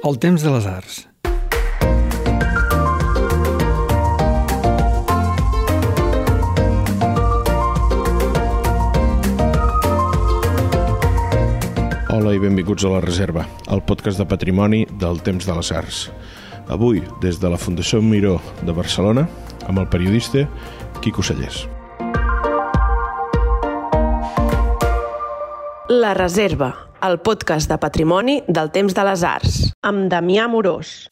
El temps de les arts. Hola i benvinguts a La Reserva, el podcast de patrimoni del Temps de les Arts. Avui, des de la Fundació Miró de Barcelona, amb el periodista Quico Sallés. La Reserva, el podcast de patrimoni del temps de les arts, amb Damià Morós.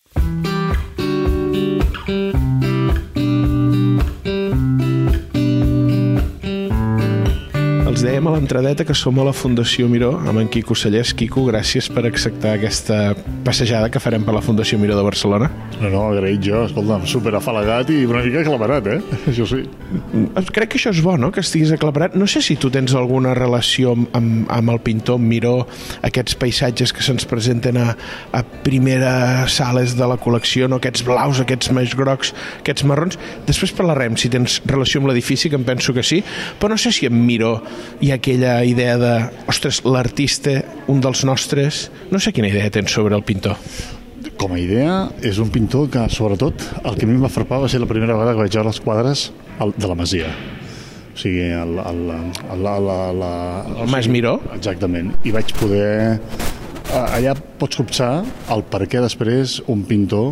Els dèiem a l'entradeta que som a la Fundació Miró amb en Quico Sallés. Quico, gràcies per acceptar aquesta passejada que farem per la Fundació Miró de Barcelona. No, no, agraït jo, escolta'm, super afalagat i una mica aclaparat, eh? Això sí. Crec que això és bo, no?, que estiguis aclaparat. No sé si tu tens alguna relació amb, amb, amb el pintor Miró, aquests paisatges que se'ns presenten a, a primeres sales de la col·lecció, no? aquests blaus, aquests més grocs, aquests marrons. Després parlarem si tens relació amb l'edifici, que em penso que sí, però no sé si amb Miró hi ha aquella idea de, ostres, l'artista, un dels nostres... No sé quina idea tens sobre el pintor. Com a idea, és un pintor que, sobretot, el que a mi em va frapar va ser la primera vegada que vaig veure els quadres de la Masia. O sigui, el, el, el, la, la, la, El Mas Miró? Exactament. I vaig poder... Allà pots copsar el per què després un pintor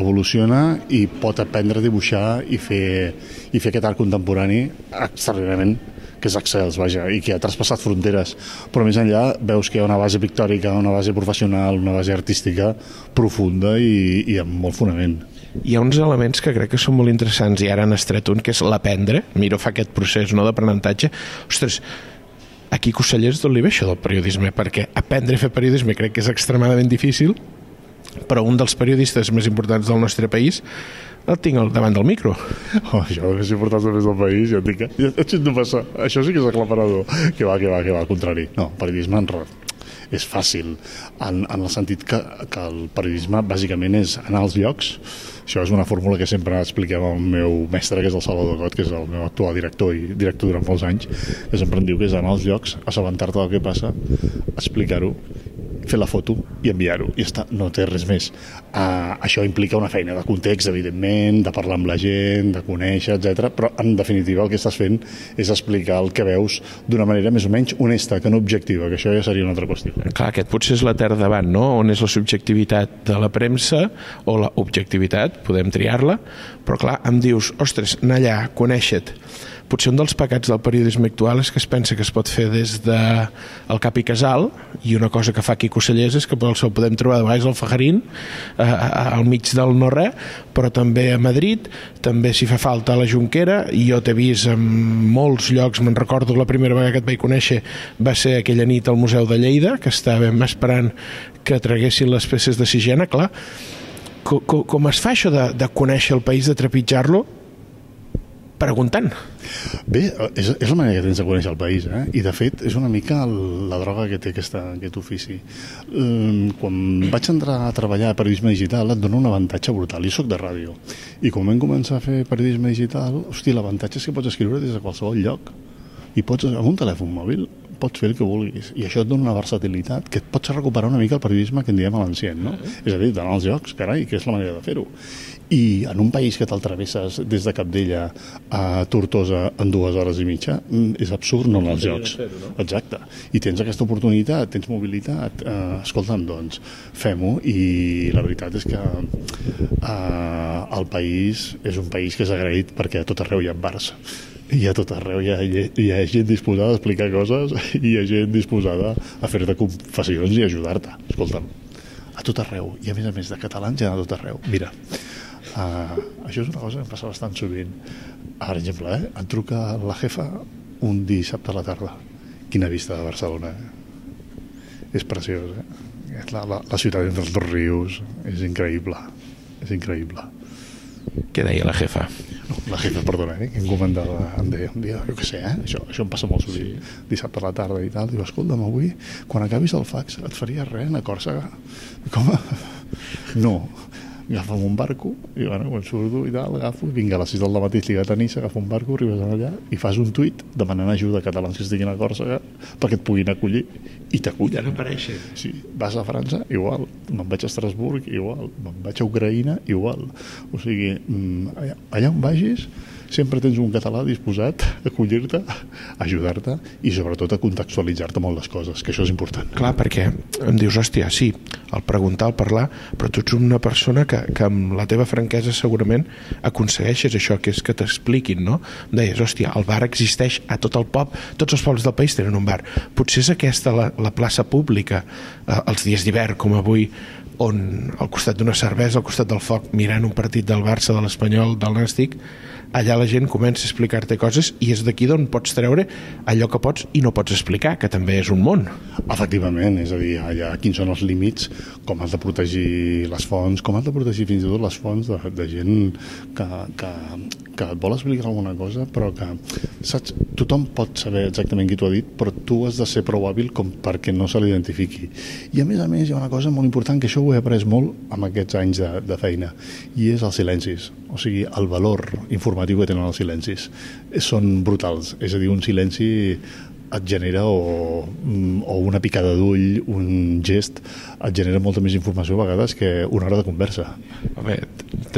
evoluciona i pot aprendre a dibuixar i fer, i fer aquest art contemporani extraordinàriament que és excels, vaja, i que ha traspassat fronteres. Però més enllà veus que hi ha una base pictòrica, una base professional, una base artística profunda i, i amb molt fonament. Hi ha uns elements que crec que són molt interessants i ara han estret un, que és l'aprendre. Miro fa aquest procés no, d'aprenentatge. Ostres, aquí Cosellers d'on li ve això del periodisme? Perquè aprendre a fer periodisme crec que és extremadament difícil, però un dels periodistes més importants del nostre país el tinc al davant del micro. Oh, això és important més del país, et dic, eh? Ja no passa. Això sí que és aclaparador. Que va, que va, que va, al contrari. No, periodisme en re- és fàcil, en, en el sentit que, que el periodisme bàsicament és anar als llocs. Això és una fórmula que sempre expliquem al meu mestre, que és el Salvador Got, que és el meu actual director i director durant molts anys, que sempre em diu que és anar als llocs, assabentar-te del que passa, explicar-ho, fer la foto i enviar-ho i està, no té res més uh, això implica una feina de context evidentment, de parlar amb la gent de conèixer, etc. però en definitiva el que estàs fent és explicar el que veus d'una manera més o menys honesta que no objectiva, que això ja seria una altra qüestió Clar, aquest potser és la terra davant, no? On és la subjectivitat de la premsa o la objectivitat, podem triar-la, però clar, em dius, ostres, anar allà, conèixer-te. Potser un dels pecats del periodisme actual és que es pensa que es pot fer des de el cap i casal i una cosa que fa Quico Sallés és que el podem trobar de vegades al Fajarín eh, al mig del no-res però també a Madrid també si fa falta a la Junquera i jo t'he vist en molts llocs me'n recordo la primera vegada que et vaig conèixer va ser aquella nit al Museu de Lleida que estàvem esperant que traguessin les peces de Sigena clar, co, co, com es fa això de, de conèixer el país, de trepitjar-lo preguntant Bé, és, és la manera que tens de conèixer el país, eh? i de fet és una mica el, la droga que té aquesta, aquest ofici. Um, quan vaig entrar a treballar a periodisme digital et dona un avantatge brutal. Jo sóc de ràdio, i quan vam començar a fer periodisme digital, hosti, l'avantatge és que pots escriure des de qualsevol lloc, i pots, amb un telèfon mòbil, pots fer el que vulguis. I això et dona una versatilitat que et pots recuperar una mica el periodisme que en diem a l'ancient no? és a dir, d'anar als llocs, carai, que és la manera de fer-ho. I en un país que te'l travesses des de Capdella a Tortosa en dues hores i mitja mm, és absurd no anar als llocs exacte, i tens aquesta oportunitat tens mobilitat, eh, escolta'm doncs fem-ho. I la veritat és que eh, el país és un país que és agraït perquè a tot arreu hi ha bars i a tot arreu hi ha, hi ha gent disposada a explicar coses i hi ha gent disposada a fer-te confessions i ajudar-te. Escolta'm, a tot arreu. I a més a més de catalans hi ha a tot arreu. Mira, uh, això és una cosa que em passa bastant sovint. Per exemple, eh, em truca la jefa un dissabte a la tarda. Quina vista de Barcelona, eh? És preciós, eh? La, la, la ciutat entre els dos rius és increïble. És increïble. Què deia la jefa? No, la jefa, perdona, eh, que em comentava, em deia un dia, jo què sé, eh, això, això em passa molt sovint, sí. dissabte a la tarda i tal, diu, escolta'm, avui, quan acabis el fax, et faria res a Còrsega? Com? No, agafa'm un barco, i bueno, quan surto i tal, agafo, i vinga, a les 6 del matí lligat a Niça, agafo un barco, arribes allà i fas un tuit demanant ajuda a catalans que estiguin a Còrsega perquè et puguin acollir i t'acullen. Ja no apareixen. Sí, vas a França, igual. Me'n vaig a Estrasburg, igual. Me'n vaig a Ucraïna, igual. O sigui, mm, allà, allà on vagis, sempre tens un català disposat a acollir-te, a ajudar-te i sobretot a contextualitzar-te molt les coses, que això és important. Clar, perquè em dius, hòstia, sí, el preguntar, el parlar, però tu ets una persona que, que amb la teva franquesa segurament aconsegueixes això, que és que t'expliquin, no? Deies, hòstia, el bar existeix a tot el pop, tots els pobles del país tenen un bar. Potser és aquesta la, la plaça pública, eh, els dies d'hivern, com avui, on al costat d'una cervesa, al costat del foc, mirant un partit del Barça, de l'Espanyol, del Nàstic, allà la gent comença a explicar-te coses i és d'aquí d'on pots treure allò que pots i no pots explicar, que també és un món. Efectivament, és a dir, allà quins són els límits, com has de protegir les fonts, com has de protegir fins i tot les fonts de, de gent que, que, que et vol explicar alguna cosa, però que, saps, tothom pot saber exactament qui t'ho ha dit, però tu has de ser prou hàbil com perquè no se l'identifiqui. I a més a més hi ha una cosa molt important, que això ho he après molt amb aquests anys de, de feina, i és els silencis. O sigui, el valor informatiu que tenen els silencis són brutals. És a dir, un silenci et genera o, o una picada d'ull, un gest, et genera molta més informació a vegades que una hora de conversa. Home,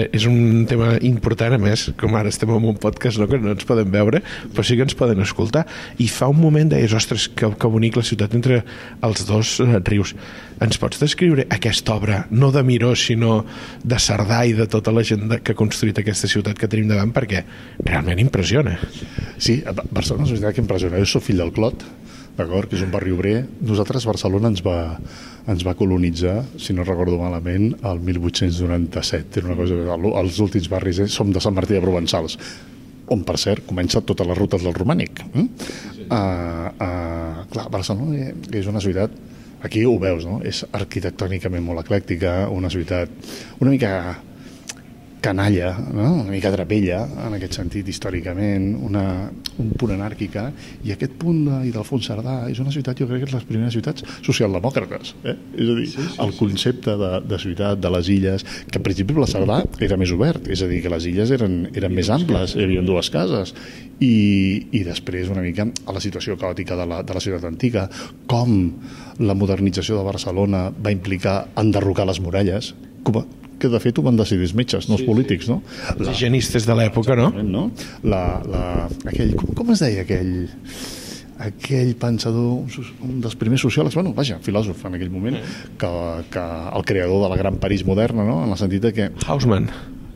és un tema important, a més, com ara estem en un podcast no, que no ens poden veure, però sí que ens poden escoltar. I fa un moment deies, ostres, que, que bonic la ciutat entre els dos eh, rius. Ens pots descriure aquesta obra, no de Miró, sinó de Cerdà i de tota la gent que ha construït aquesta ciutat que tenim davant, perquè realment impressiona. Sí, Barcelona és una ciutat que impressiona. Jo soc fill del Clot, d'acord, que és un barri obrer. Nosaltres, Barcelona, ens va, ens va colonitzar, si no recordo malament, el 1897. Era una cosa, els últims barris eh? som de Sant Martí de Provençals, on, per cert, comença totes les rutes del romànic. Eh? Uh, uh, clar, Barcelona és una ciutat aquí ho veus, no? És arquitectònicament molt eclèctica, una ciutat una mica canalla, no? una mica drapella, en aquest sentit, històricament, una, un punt anàrquica, i aquest punt de Idalfons Cerdà és una ciutat, jo crec que és les primeres ciutats socialdemòcrates. Eh? És a dir, sí, sí, el concepte de, de ciutat, de les illes, que en principi la Cerdà era més obert, és a dir, que les illes eren, eren més amples, hi havia dues cases, i, i després una mica a la situació caòtica de la, de la ciutat antiga, com la modernització de Barcelona va implicar enderrocar les muralles, com, que de fet ho van decidir els metges, no els sí, polítics, sí. no? Els la... higienistes de l'època, no? no? La, la, aquell, com, com es deia aquell aquell pensador, un dels primers sociòlegs, bueno, vaja, filòsof en aquell moment, que, que el creador de la gran París moderna, no? en el sentit de que... Hausmann.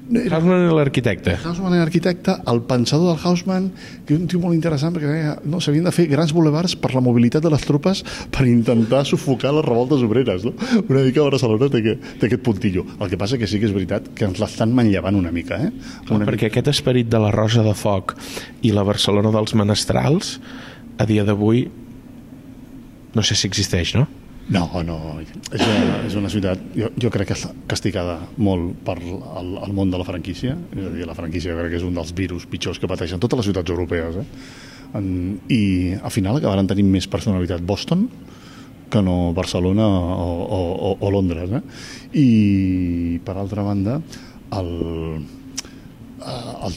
Hausmann era l'arquitecte. Hausmann era l'arquitecte, el pensador del Hausmann, que és un tio molt interessant, perquè no, s'havien de fer grans bulevards per la mobilitat de les tropes per intentar sufocar les revoltes obreres. No? Una mica a Barcelona té, té aquest puntillo. El que passa que sí que és veritat que ens l'estan manllevant una mica. Eh? Clar, una perquè mica. aquest esperit de la Rosa de Foc i la Barcelona dels Menestrals, a dia d'avui, no sé si existeix, no? No, no, és una, és una ciutat, jo, jo crec que castigada molt per el, el món de la franquícia, és a dir, la franquícia crec que és un dels virus pitjors que pateixen totes les ciutats europees, eh? En, I al final acabaran tenint més personalitat Boston que no Barcelona o, o, o, o Londres, eh? I per altra banda, el, eh, el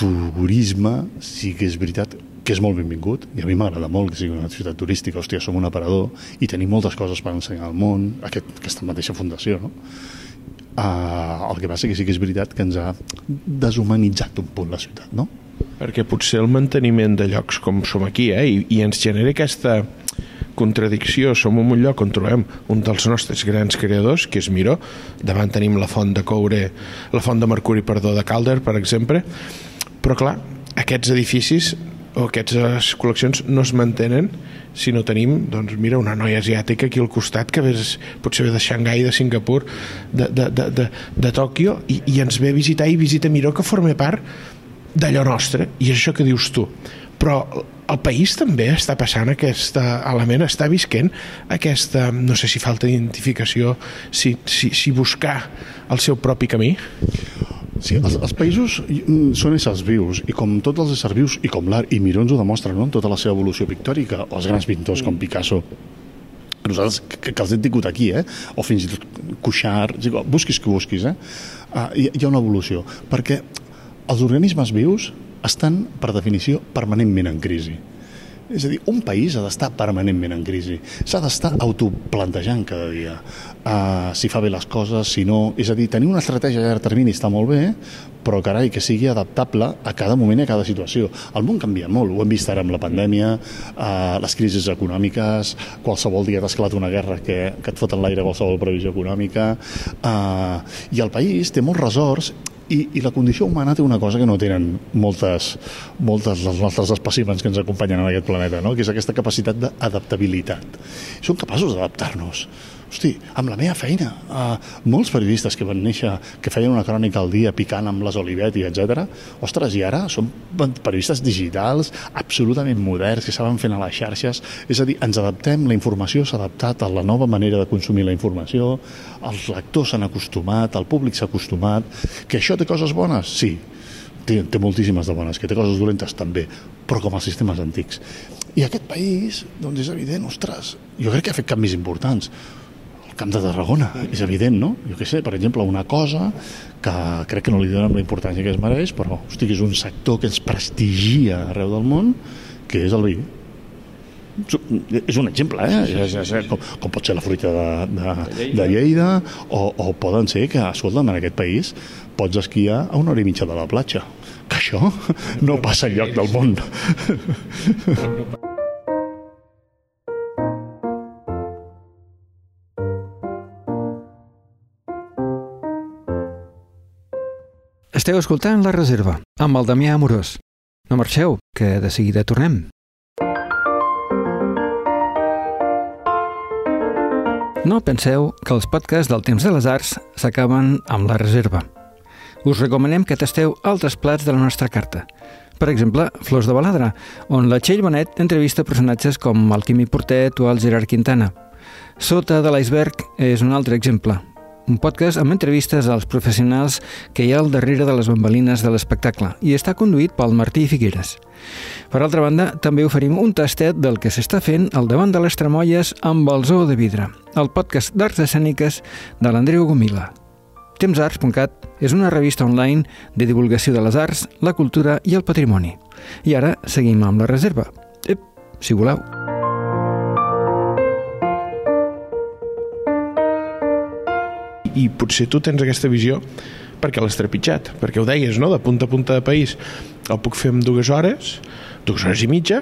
turisme sí que és veritat que és molt benvingut, i a mi m'agrada molt que sigui una ciutat turística, hòstia, som un aparador i tenim moltes coses per ensenyar al món, aquest, aquesta mateixa fundació, no? Uh, el que passa que sí que és veritat que ens ha deshumanitzat un punt la ciutat, no? Perquè potser el manteniment de llocs com som aquí, eh, i, i ens genera aquesta contradicció, som en un lloc on trobem un dels nostres grans creadors, que és Miró, davant tenim la font de coure, la font de mercuri, perdó, de Calder, per exemple, però clar, aquests edificis aquestes col·leccions no es mantenen si no tenim, doncs mira, una noia asiàtica aquí al costat que ves, potser ve de Xangai, de Singapur, de, de, de, de, de Tòquio i, i ens ve a visitar i visita Miró que forma part d'allò nostre i és això que dius tu però el país també està passant aquest element, està visquent aquesta, no sé si falta identificació, si, si, si buscar el seu propi camí? Sí, els, els països mm, són éssers vius i com tots els éssers vius i com l'art i Miró ens ho demostra no? en tota la seva evolució pictòrica o els grans pintors com Picasso nosaltres que, que els hem tingut aquí, eh? o fins i tot Cuixart, busquis que busquis, eh? Uh, hi, hi ha una evolució, perquè els organismes vius estan, per definició, permanentment en crisi. És a dir, un país ha d'estar permanentment en crisi. S'ha d'estar autoplantejant cada dia uh, si fa bé les coses, si no... És a dir, tenir una estratègia a llarg termini està molt bé, però carai, que sigui adaptable a cada moment i a cada situació. El món canvia molt, ho hem vist ara amb la pandèmia, uh, les crisis econòmiques, qualsevol dia t'ha una guerra que, que et fot en l'aire qualsevol previsió econòmica, uh, i el país té molts ressorts i, I la condició humana té una cosa que no tenen moltes, moltes dels nostres espècimens que ens acompanyen en aquest planeta, no? que és aquesta capacitat d'adaptabilitat. Són capaços d'adaptar-nos. Hosti, amb la meva feina, uh, molts periodistes que van néixer, que feien una crònica al dia picant amb les Olivetti, etc. ostres, i ara són periodistes digitals, absolutament moderns, que saben fer a les xarxes. És a dir, ens adaptem, la informació s'ha adaptat a la nova manera de consumir la informació, els lectors s'han acostumat, el públic s'ha acostumat. Que això té coses bones? Sí, té, té moltíssimes de bones, que té coses dolentes també, però com els sistemes antics. I aquest país, doncs és evident, ostres, jo crec que ha fet canvis importants Camp de Tarragona, és evident, no? Jo què sé, per exemple, una cosa que crec que no li donem la importància que es mereix, però, hosti, és un sector que ens prestigia arreu del món, que és el vi. És un exemple, eh? Sí, sí, sí. Com, com pot ser la fruita de, de, de Lleida, o, o poden ser que, escolta'm, en aquest país pots esquiar a una hora i mitja de la platja. Que això no passa enlloc del món. Esteu escoltant La Reserva, amb el Damià Amorós. No marxeu, que de seguida tornem. No penseu que els podcasts del Temps de les Arts s'acaben amb La Reserva. Us recomanem que tasteu altres plats de la nostra carta. Per exemple, Flors de Baladra, on la Txell Bonet entrevista personatges com el Quimi Portet o el Gerard Quintana. Sota de l'iceberg és un altre exemple, un podcast amb entrevistes als professionals que hi ha al darrere de les bambalines de l'espectacle i està conduït pel Martí Figueres. Per altra banda, també oferim un tastet del que s'està fent al davant de les Tremolles amb el Zoo de Vidre, el podcast d'arts escèniques de l'Andreu Gomila. Temsarts.cat és una revista online de divulgació de les arts, la cultura i el patrimoni. I ara seguim amb la reserva. Ep, si voleu. I potser tu tens aquesta visió perquè l'has trepitjat, perquè ho deies, no? de punta a punta de país el puc fer en dues hores, dues hores i mitja,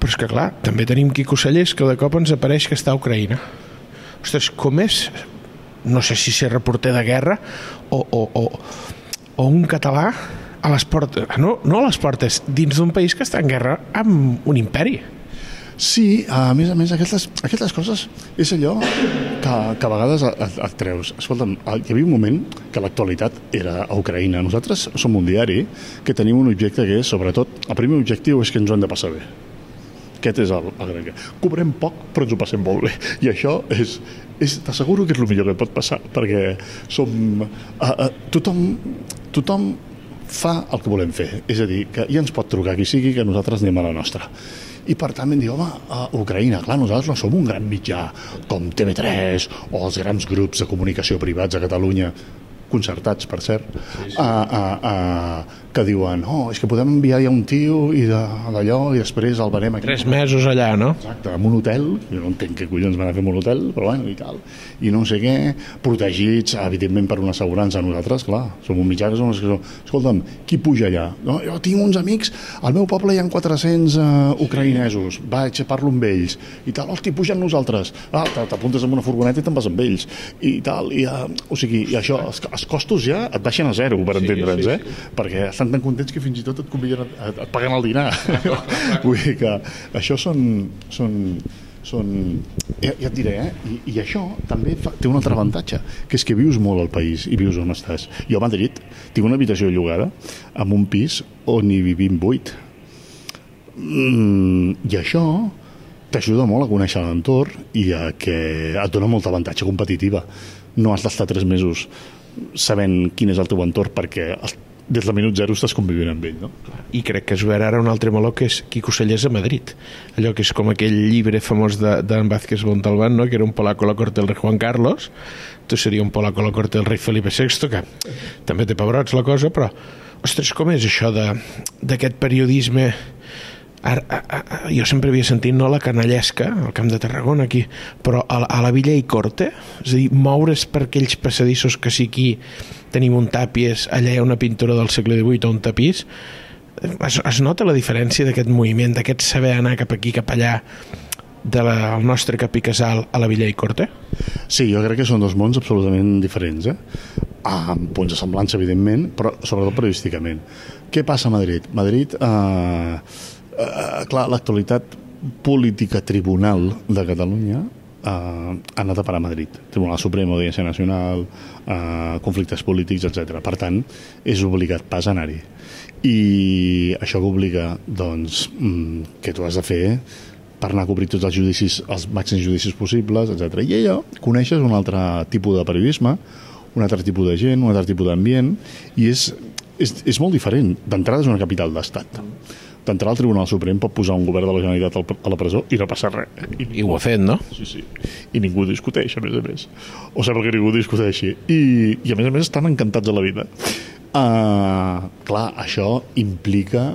però és que clar, també tenim Quico Sallés que de cop ens apareix que està a Ucraïna. Ostres, com és? No sé si ser reporter de guerra o, o, o, o un català a les portes, no, no a les portes, dins d'un país que està en guerra amb un imperi. Sí, a més a més, aquestes, aquestes coses és allò que, que a vegades et, et treus. Escolta'm, hi havia un moment que l'actualitat era a Ucraïna. Nosaltres som un diari que tenim un objecte que és, sobretot, el primer objectiu és que ens ho hem de passar bé. Aquest és el, el gran... Cobrem poc, però ens ho passem molt bé. I això és, és t'asseguro que és el millor que pot passar, perquè som... Uh, uh, tothom, tothom fa el que volem fer. És a dir, que ja ens pot trucar qui sigui, que nosaltres anem a la nostra i per tant vam dir, home, a Ucraïna, clar, nosaltres no som un gran mitjà com TV3 o els grans grups de comunicació privats a Catalunya, concertats, per cert, sí, sí. A, a, a, que diuen, oh, és que podem enviar ja un tio i d'allò i després el venem aquí. Tres mesos allà, no? Exacte, en un hotel, jo no entenc què collons van a fer en un hotel, però bueno, i tal. I no sé què, protegits, evidentment, per una assegurança. Nosaltres, clar, som un mitjà que som els que som... Escolta'm, qui puja allà? No, jo tinc uns amics, al meu poble hi ha 400 uh, ucraïnesos, vaig, parlo amb ells, i tal, hosti, pugen nosaltres. Ah, t'apuntes amb una furgoneta i te'n vas amb ells. I tal, i, uh, o sigui, i això, els, els costos ja et baixen a zero, per entendre'ns, sí, sí, sí. eh? Perquè estan tan contents que fins i tot et conviden, et, et paguen el dinar. Vull dir que això són, són, són ja, ja et diré, eh? I, i això també fa, té un altre avantatge, que és que vius molt al país i vius on estàs. Jo a Madrid tinc una habitació llogada amb un pis on hi vivim vuit. Mm, I això t'ajuda molt a conèixer l'entorn i a que et dona molta avantatge competitiva. No has d'estar tres mesos sabent quin és el teu entorn perquè des del minut zero estàs convivint amb ell, no? I crec que es veurà ara un altre meló que és Quico Cellers a Madrid. Allò que és com aquell llibre famós d'en de, Vázquez Montalbán, no? que era un polaco a la corte del rei Juan Carlos, tu seria un polaco a la corte del rei Felipe VI, que també té pebrots la cosa, però, ostres, com és això d'aquest periodisme Ara, a, a, jo sempre havia sentit no, la canallesca al Camp de Tarragona aquí, però a, a la Villa i Corte és a dir, moure's per aquells passadissos que si aquí tenim un tàpies allà hi ha una pintura del segle XVIII o un tapís es, es nota la diferència d'aquest moviment d'aquest saber anar cap aquí, cap allà del de nostre Capí Casal a la Villa i Corte? Sí, jo crec que són dos mons absolutament diferents, eh? amb punts de semblança, evidentment, però sobretot periodísticament. Què passa a Madrid? Madrid eh, eh, clar, l'actualitat política tribunal de Catalunya eh, ha anat a parar a Madrid. Tribunal Suprem, Audiència Nacional, eh, conflictes polítics, etc. Per tant, és obligat pas anar-hi. I això que obliga, doncs, mm, que tu has de fer per anar a cobrir tots els judicis, els màxims judicis possibles, etc. I allò coneixes un altre tipus de periodisme, un altre tipus de gent, un altre tipus d'ambient, i és, és, és molt diferent. D'entrada és una capital d'estat. Mm d'entrar al Tribunal Suprem pot posar un govern de la Generalitat a la presó i no passa res. I, I ho ha fet, no? Sí, sí. I ningú discuteix, a més a més. O sembla que ningú discuteixi. I, i a més a més estan encantats de la vida. Uh, clar, això implica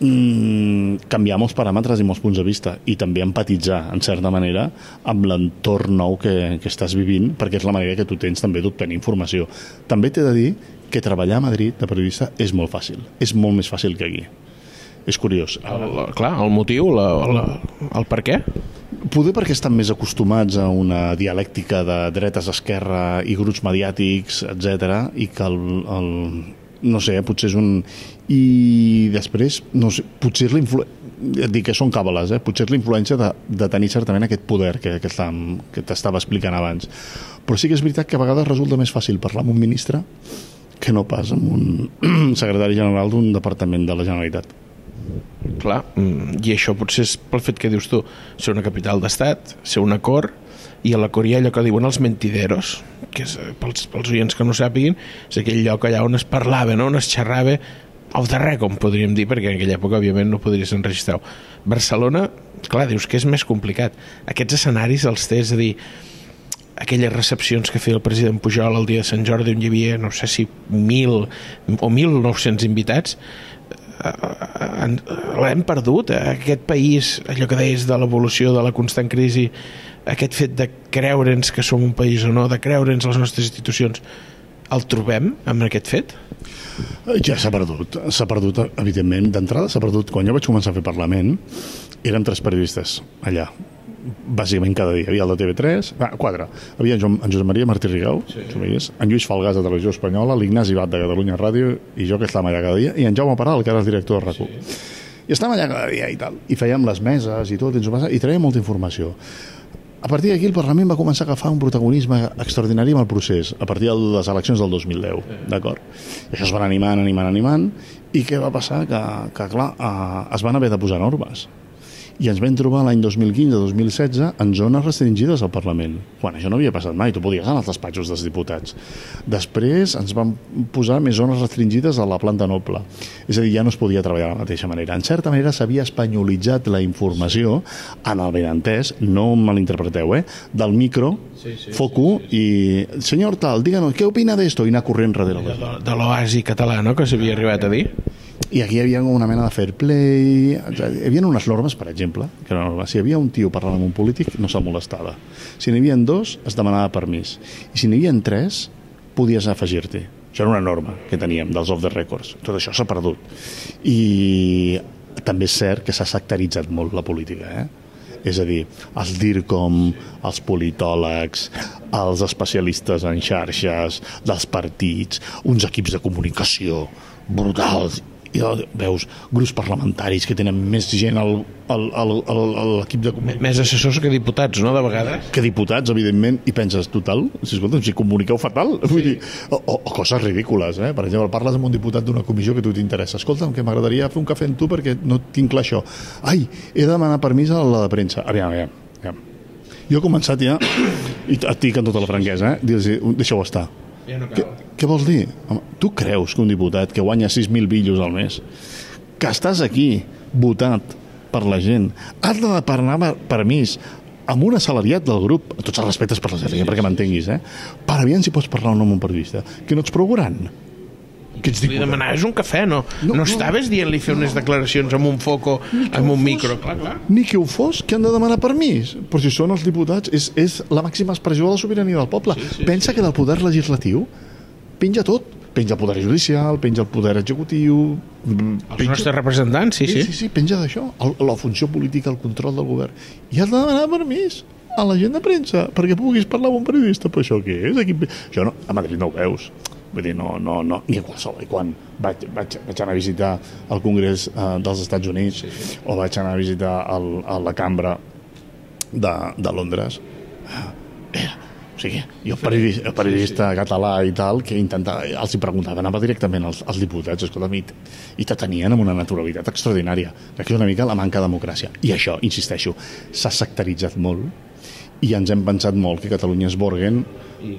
mm, canviar molts paràmetres i molts punts de vista i també empatitzar, en certa manera, amb l'entorn nou que, que estàs vivint, perquè és la manera que tu tens també d'obtenir informació. També t'he de dir que treballar a Madrid de periodista és molt fàcil. És molt més fàcil que aquí és curiós. El, clar, el motiu, la, la, el per què? Poder perquè estan més acostumats a una dialèctica de dretes, esquerra i grups mediàtics, etc i que el, el, no sé, potser és un... I després, no sé, potser és l'influència dic que són càbales, eh? potser és l'influència de, de tenir certament aquest poder que, que, que t'estava explicant abans. Però sí que és veritat que a vegades resulta més fàcil parlar amb un ministre que no pas amb un secretari general d'un departament de la Generalitat. Clar, mm, i això potser és pel fet que dius tu, ser una capital d'estat, ser una cor, i a la cor hi ha allò que diuen els mentideros, que és, eh, pels, pels oients que no sàpiguin, és aquell lloc allà on es parlava, no? on es xerrava al darrer, com podríem dir, perquè en aquella època, òbviament, no podries enregistrar. Barcelona, clar, dius que és més complicat. Aquests escenaris els té, és a dir, aquelles recepcions que feia el president Pujol el dia de Sant Jordi on hi havia, no sé si mil o 1.900 invitats l'hem perdut, eh? aquest país, allò que deies de l'evolució, de la constant crisi, aquest fet de creure'ns que som un país o no, de creure'ns les nostres institucions, el trobem amb aquest fet? Ja s'ha perdut, s'ha perdut, evidentment. D'entrada s'ha perdut. Quan jo vaig començar a fer Parlament, érem tres periodistes allà, bàsicament cada dia. Hi havia el de TV3, ah, quatre. Hi havia en, Joan, en Josep Maria Martí Rigau, sí. en Lluís Falgàs de Televisió Espanyola, l'Ignasi Bat de Catalunya Ràdio i jo que estàvem allà cada dia, i en Jaume Paral, que era el director de rac sí. I estàvem allà cada dia i tal, i fèiem les meses i tot, i, i traiem molta informació. A partir d'aquí el Parlament va començar a agafar un protagonisme extraordinari amb el procés, a partir de les eleccions del 2010, d'acord? I això es van animant, animant, animant, i què va passar? Que, que clar, eh, es van haver de posar normes i ens vam trobar l'any 2015-2016 en zones restringides al Parlament, quan això no havia passat mai, tu podies anar als despatxos dels diputats. Després ens van posar més zones restringides a la planta noble, és a dir, ja no es podia treballar de la mateixa manera. En certa manera s'havia espanyolitzat la informació en el benentès, no malinterpreteu, eh? del micro, sí, sí, foco, sí, sí, sí. i senyor tal, díganos, què opina d'esto? I anar corrent darrere. De l'oasi català, no?, que s'havia arribat a dir i aquí hi havia una mena de fair play hi havia unes normes, per exemple que no, si hi havia un tio parlant amb un polític no se'l molestava, si n'hi havia dos es demanava permís, i si n'hi havia tres podies afegir-t'hi. Això era una norma que teníem dels off the records. Tot això s'ha perdut. I també és cert que s'ha sectaritzat molt la política eh? és a dir, els DIRCOM, els politòlegs, els especialistes en xarxes, dels partits, uns equips de comunicació brutals i veus grups parlamentaris que tenen més gent al, al, al, al, l'equip de. Més assessors que diputats, no, de vegades? Que diputats, evidentment, i penses, total, si escolta, si comuniqueu fatal, sí. vull dir, o, o, o coses ridícules, eh? Per exemple, parles amb un diputat d'una comissió que tu t'interessa, escolta'm, que m'agradaria fer un cafè amb tu perquè no tinc clar això. Ai, he de demanar permís a la de premsa. Aviam, aviam, aviam. Jo he començat ja, i et dic amb tota la franquesa, eh? dir-los, deixeu estar. Ja no cal. Que, Què vols dir? Home, tu creus que un diputat que guanya 6.000 billos al mes, que estàs aquí votat per la gent, has de demanar permís amb un assalariat del grup, amb tots els respectes per la sèrie, perquè m'entenguis, eh? Per aviam si pots parlar o no amb un periodista, que no ets prou gran. Que ets Li diputat. demanaves un cafè, no? No, No, no no. estaves dient-li fer unes declaracions amb un foco, amb un micro, clar, clar. Ni que ho fos, que han de demanar permís. Però si són els diputats, és, és la màxima expressió de la sobirania del poble. Sí, sí, Pensa que del poder legislatiu penja tot. Penja el poder judicial, penja el poder executiu... mm, Els penja... nostres representants, sí, Sí, sí. sí, sí, penja d'això. La funció política, el control del govern. I has de demanar permís a la gent de premsa perquè puguis parlar amb un periodista. Però això què és? Aquí... Això no, a Madrid no ho veus. Vull dir, no, no, no, ni a qualsevol. I quan vaig, vaig, vaig anar a visitar el Congrés eh, dels Estats Units sí, sí. o vaig anar a visitar el, a la cambra de, de Londres, eh, o sigui, jo periodista, periodista català i tal, que intentava, els hi preguntava, anava directament als, als diputats, escolta, i, i te tenien amb una naturalitat extraordinària. És una mica la manca de democràcia. I això, insisteixo, s'ha sectaritzat molt i ens hem pensat molt que Catalunya és Borgen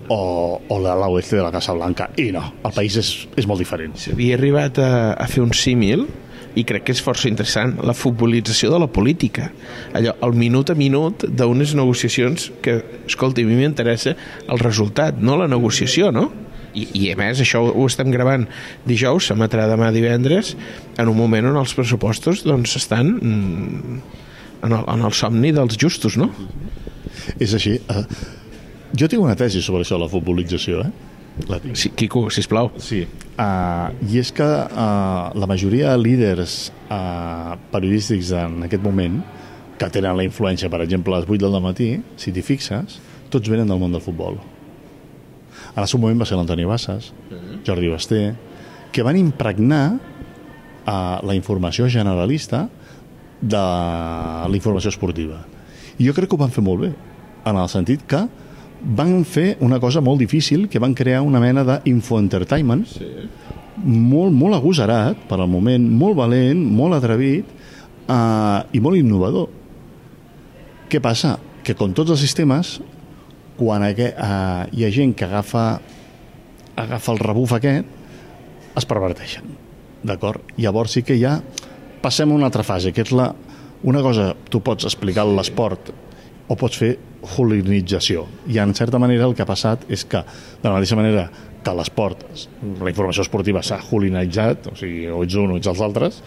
o, o la l'oeste de la Casa Blanca. I no, el país és, és molt diferent. S'havia arribat a, a fer un símil i crec que és força interessant, la futbolització de la política. Allò, el minut a minut d'unes negociacions que, escolta, a mi m'interessa el resultat, no la negociació, no? I, I a més, això ho estem gravant dijous, s'emetrà demà divendres, en un moment on els pressupostos doncs, estan mm, en, el, en el somni dels justos, no? És així. Uh, jo tinc una tesi sobre això, la futbolització, eh? La tinc. Sí, Quico, sisplau. Sí, uh, i és que uh, la majoria de líders uh, periodístics en aquest moment que tenen la influència, per exemple, a les 8 del matí, si t'hi fixes, tots venen del món del futbol. En el seu moment va ser l'Antoni Bassas, Jordi Basté, que van impregnar uh, la informació generalista de la informació esportiva. I jo crec que ho van fer molt bé, en el sentit que van fer una cosa molt difícil, que van crear una mena d'infoentertainment sí. molt, molt agosarat, per al moment, molt valent, molt atrevit eh, i molt innovador. Què passa? Que com tots els sistemes, quan aqu- eh, hi ha gent que agafa, agafa el rebuf aquest, es perverteixen. D'acord? Llavors sí que ja passem a una altra fase, que és la... Una cosa, tu pots explicar l'esport o pots fer hooliganització. I en certa manera el que ha passat és que, de la mateixa manera que l'esport, la informació esportiva s'ha hooliganitzat, o sigui, o ets un o ets els altres,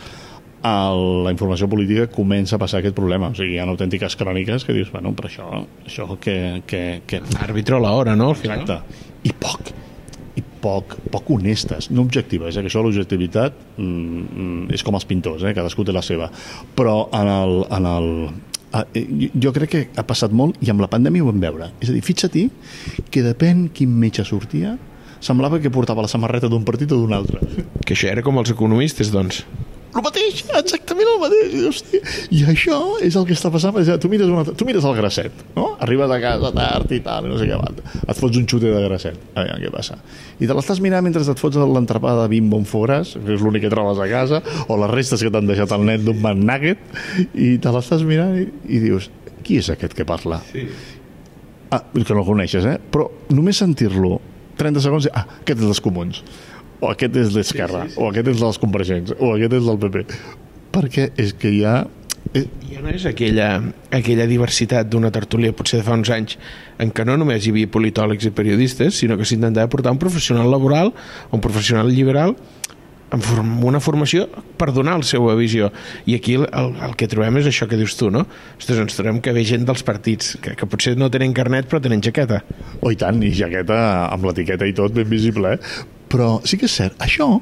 el, la informació política comença a passar aquest problema. O sigui, hi ha autèntiques cròniques que dius, bueno, però això, això que, que, que, Àrbitro a l'hora, no? Exacte. I poc, i poc, poc honestes, no objectives, eh? que això l'objectivitat mm, mm, és com els pintors, eh? cadascú té la seva. Però en el, en el, jo- jo crec que ha passat molt i amb la pandèmia ho vam veure. És a dir, fixa-t'hi que depèn quin metge sortia, semblava que portava la samarreta d'un partit o d'un altre. Que això era com els economistes, doncs. El mateix, exactament el mateix. I, hosti, I això és el que està passant. Per exemple, tu mires, una, tu mires el grasset, no? Arribes a casa tard i tal, i no sé què va. Et fots un xute de grasset. A veure què passa. I te l'estàs mirant mentre et fots l'entrepà de bimbo amb foràs, que és l'únic que trobes a casa, o les restes que t'han deixat al net d'un McNugget, i te l'estàs mirant i, i dius, qui és aquest que parla? Sí. Ah, que no el coneixes, eh? Però només sentir-lo 30 segons, ah, aquest és dels comuns o aquest és d'Esquerra, sí, sí, sí. o aquest és dels compareixents, o aquest és del PP. Perquè és que hi ha... eh, Ja no és aquella, aquella diversitat d'una tertúlia potser de fa uns anys en què no només hi havia politòlegs i periodistes, sinó que s'intentava portar un professional laboral, un professional liberal, amb una formació per donar la seva visió. I aquí el, el, el que trobem és això que dius tu, no? Ostres, ens trobem que ve gent dels partits, que, que potser no tenen carnet però tenen jaqueta. Oh, i tant, i jaqueta amb l'etiqueta i tot ben visible, eh? Però sí que és cert, això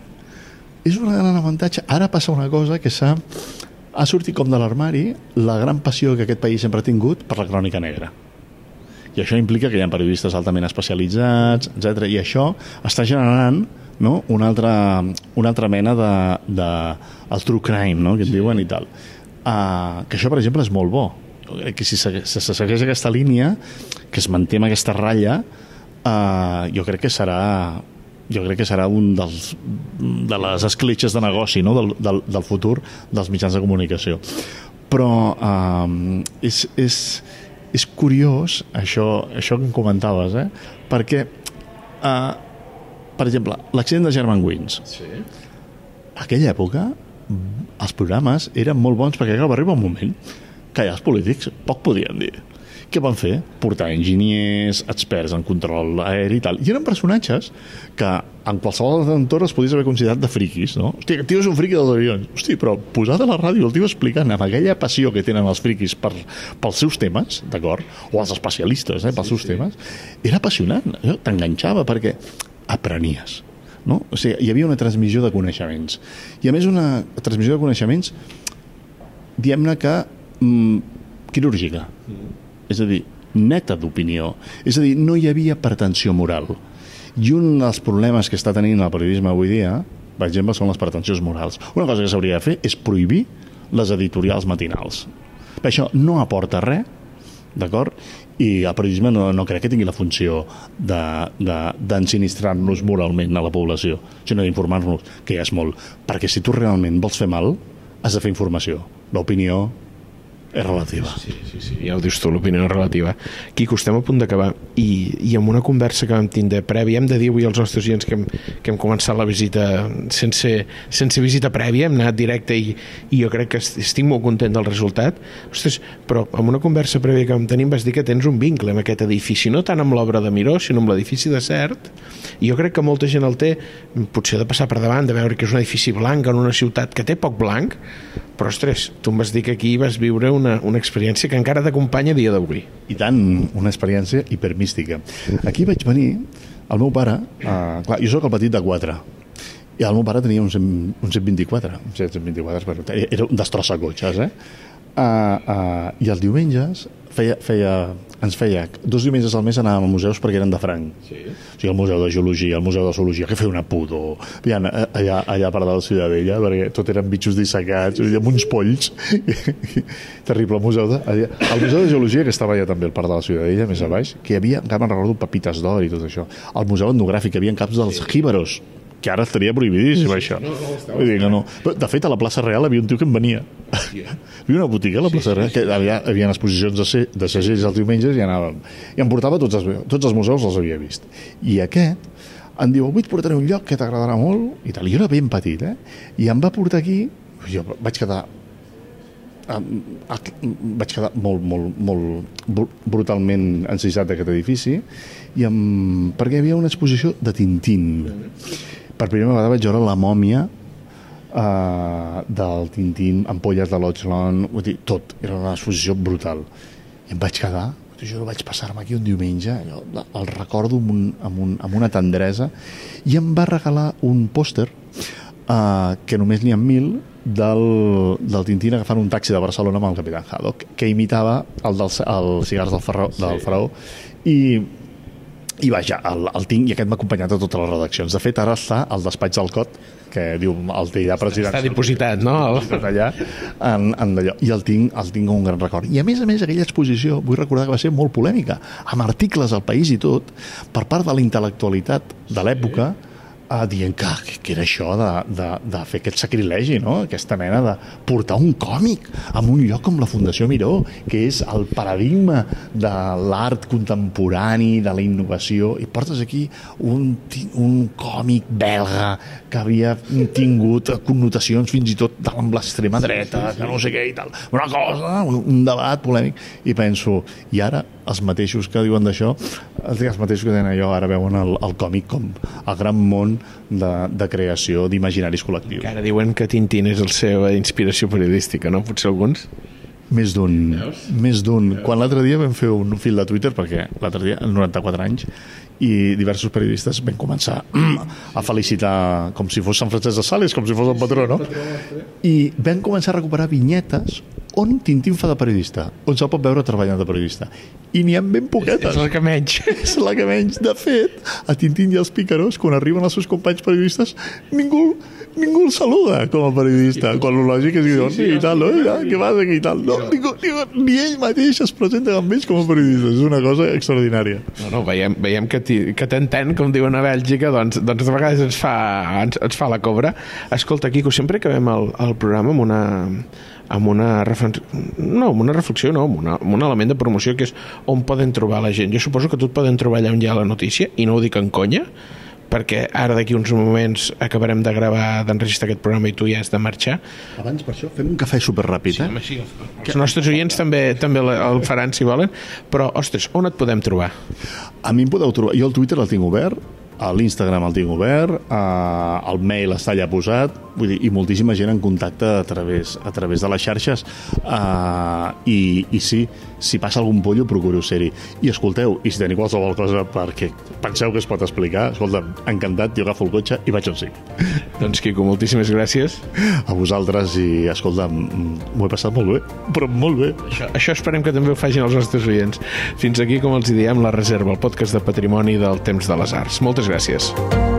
és un gran avantatge. Ara passa una cosa que s'ha ha sortit com de l'armari la gran passió que aquest país sempre ha tingut per la crònica negra. I això implica que hi ha periodistes altament especialitzats, etc. I això està generant no? una, altra, una altra mena de, de el true crime, no? que en diuen i tal. Uh, que això, per exemple, és molt bo. Que si se, se, se segueix aquesta línia, que es manté amb aquesta ratlla, uh, jo crec que serà jo crec que serà un dels, de les escletxes de negoci no? del, del, del futur dels mitjans de comunicació. Però um, és, és, és curiós això, això que em comentaves, eh? perquè uh, per exemple, l'accident de German Wings. Sí. aquella època els programes eren molt bons perquè clar, va arribar un moment que ja els polítics poc podien dir. Què van fer? Portar enginyers, experts en control aeri i tal. I eren personatges que en qualsevol entorn es podies haver considerat de friquis, no? Hòstia, aquest tio és un friqui dels avions. Hosti, però posat a la ràdio el tio explicant amb aquella passió que tenen els friquis per, pels seus temes, d'acord? O els especialistes, eh, pels sí, seus sí. temes, era apassionant. Allò T'enganxava perquè aprenies. No? O sigui, hi havia una transmissió de coneixements. I a més una transmissió de coneixements diguem-ne que mm, quirúrgica. És a dir, neta d'opinió. És a dir, no hi havia pretensió moral. I un dels problemes que està tenint el periodisme avui dia, per exemple, són les pretensions morals. Una cosa que s'hauria de fer és prohibir les editorials matinals. Per això no aporta res, d'acord? I el periodisme no, no crec que tingui la funció d'ensinistrar-nos de, de, moralment a la població, sinó d'informar-nos, que ja és molt. Perquè si tu realment vols fer mal, has de fer informació. L'opinió és relativa. Sí, sí, sí, ja ho dius tu, l'opinió relativa. Quico, estem a punt d'acabar i, i amb una conversa que vam tindre prèvia, hem de dir avui als nostres oients que hem, que hem començat la visita sense, sense visita prèvia, hem anat directe i, i jo crec que estic molt content del resultat. Ostres, però amb una conversa prèvia que vam tenir vas dir que tens un vincle amb aquest edifici, no tant amb l'obra de Miró, sinó amb l'edifici de Cert, i jo crec que molta gent el té, potser de passar per davant, de veure que és un edifici blanc en una ciutat que té poc blanc, però, ostres, tu em vas dir que aquí vas viure una, una experiència que encara t'acompanya dia d'avui. I tant, una experiència hipermística. Aquí vaig venir, el meu pare, eh, clar, jo sóc el petit de quatre, i el meu pare tenia un, 100, un 124, un 124, era un destrossa cotxes, eh? Uh, uh, I els diumenges feia, feia, ens feia... Dos diumenges al mes anàvem a museus perquè eren de franc. Sí. O sigui, el Museu de Geologia, el Museu de Zoologia, que feia una pudor. Havia, allà, allà per dalt de Ciutadella, perquè tot eren bitxos dissecats, amb uns polls. Terrible. El museu, de, allà, el Museu de Geologia, que estava allà també al parc de la Ciutadella, més a baix, que hi havia, encara me'n recordo, pepites d'or i tot això. El Museu Etnogràfic, hi havia caps dels sí. jíbaros, que ara estaria prohibidíssim, això. No, no, Vull dir que no. Però, de fet, a la plaça Real havia un tio que em venia. hi havia una botiga a la plaça sí, Real, que havia, havia exposicions de, se, de segells els diumenges i anàvem. I em portava tots els, tots els museus, els havia vist. I aquest em diu, avui et portaré un lloc que t'agradarà molt, i tal. I jo era ben petit, eh? I em va portar aquí, jo vaig quedar vaig quedar molt, molt, molt brutalment encisat d'aquest edifici i amb, perquè hi havia una exposició de Tintín per primera vegada vaig veure la mòmia uh, del Tintín, ampolles de l'Oxlon, tot, era una exposició brutal. I em vaig quedar, jo vaig passar-me aquí un diumenge, jo el recordo amb, un, amb, un, amb una tendresa, i em va regalar un pòster uh, que només n'hi ha mil del, del Tintín agafant un taxi de Barcelona amb el Capitán Haddock, que imitava el dels el cigars del, Ferró, del sí. Faraó, i i vaja, el, el tinc i aquest m'ha acompanyat a totes les redaccions. De fet, ara està al despatx del COT, que diu el té ja president. Està dipositat, no? Dipositat allà, en, en allò. I el tinc, el tinc un gran record. I a més a més, aquella exposició, vull recordar que va ser molt polèmica, amb articles al País i tot, per part de la intel·lectualitat de l'època, sí uh, dient que, que era això de, de, de fer aquest sacrilegi, no? aquesta mena de portar un còmic a un lloc com la Fundació Miró, que és el paradigma de l'art contemporani, de la innovació, i portes aquí un, un còmic belga que havia tingut connotacions fins i tot de l'extrema dreta, que no sé què i tal. Una cosa, un debat polèmic, i penso, i ara els mateixos que diuen d'això, els mateixos que tenen allò, ara veuen el, el còmic com el gran món de, de creació d'imaginaris col·lectius. Que ara diuen que Tintín és la seva inspiració periodística, no? Potser alguns? Més d'un. Més d'un. Quan l'altre dia vam fer un fil de Twitter, perquè l'altre dia, en 94 anys, i diversos periodistes van començar a felicitar com si fos Sant Francesc de Sales, com si fos el patró, no? I van començar a recuperar vinyetes on Tintín fa de periodista, on se'l pot veure treballant de periodista. I n'hi ha ben poquetes. És la que menys. És la que menys. De fet, a Tintín i els picaros, quan arriben els seus companys periodistes, ningú ningú el saluda com a periodista, quan el lògic és dir, sí, sí, i tal, no? Ja, què vas aquí i tal. No, ningú, ningú, ni ell mateix es presenta amb ells com a periodista. És una cosa extraordinària. No, no, veiem, veiem que t'entén, com diuen a Bèlgica, doncs, doncs a vegades ens fa, ens, ens fa la cobra. Escolta, Quico, sempre acabem el, el programa amb una, amb una reflexió, no, amb una reflexió, no, amb, una, amb un element de promoció que és on poden trobar la gent. Jo suposo que tot poden trobar allà on hi ha la notícia, i no ho dic en conya, perquè ara d'aquí uns moments acabarem de gravar, d'enregistrar aquest programa i tu ja has de marxar. Abans, per això, fem un cafè superràpid, eh? Així, els nostres oients també també el faran si volen, però, ostres, on et podem trobar? A mi em podeu trobar... Jo el Twitter el tinc obert, l'Instagram el tinc obert, a, el mail està allà posat, vull dir, i moltíssima gent en contacte a través, a través de les xarxes uh, i, i sí, si passa algun pollo procuro ser-hi. I escolteu, i si teniu qualsevol cosa perquè penseu que es pot explicar, escolta, encantat, jo agafo el cotxe i vaig on sí. Doncs Quico, moltíssimes gràcies. A vosaltres i, escolta, m'ho he passat molt bé, però molt bé. Això, això esperem que també ho facin els nostres oients. Fins aquí, com els diem, La Reserva, el podcast de patrimoni del temps de les arts. Moltes gràcies.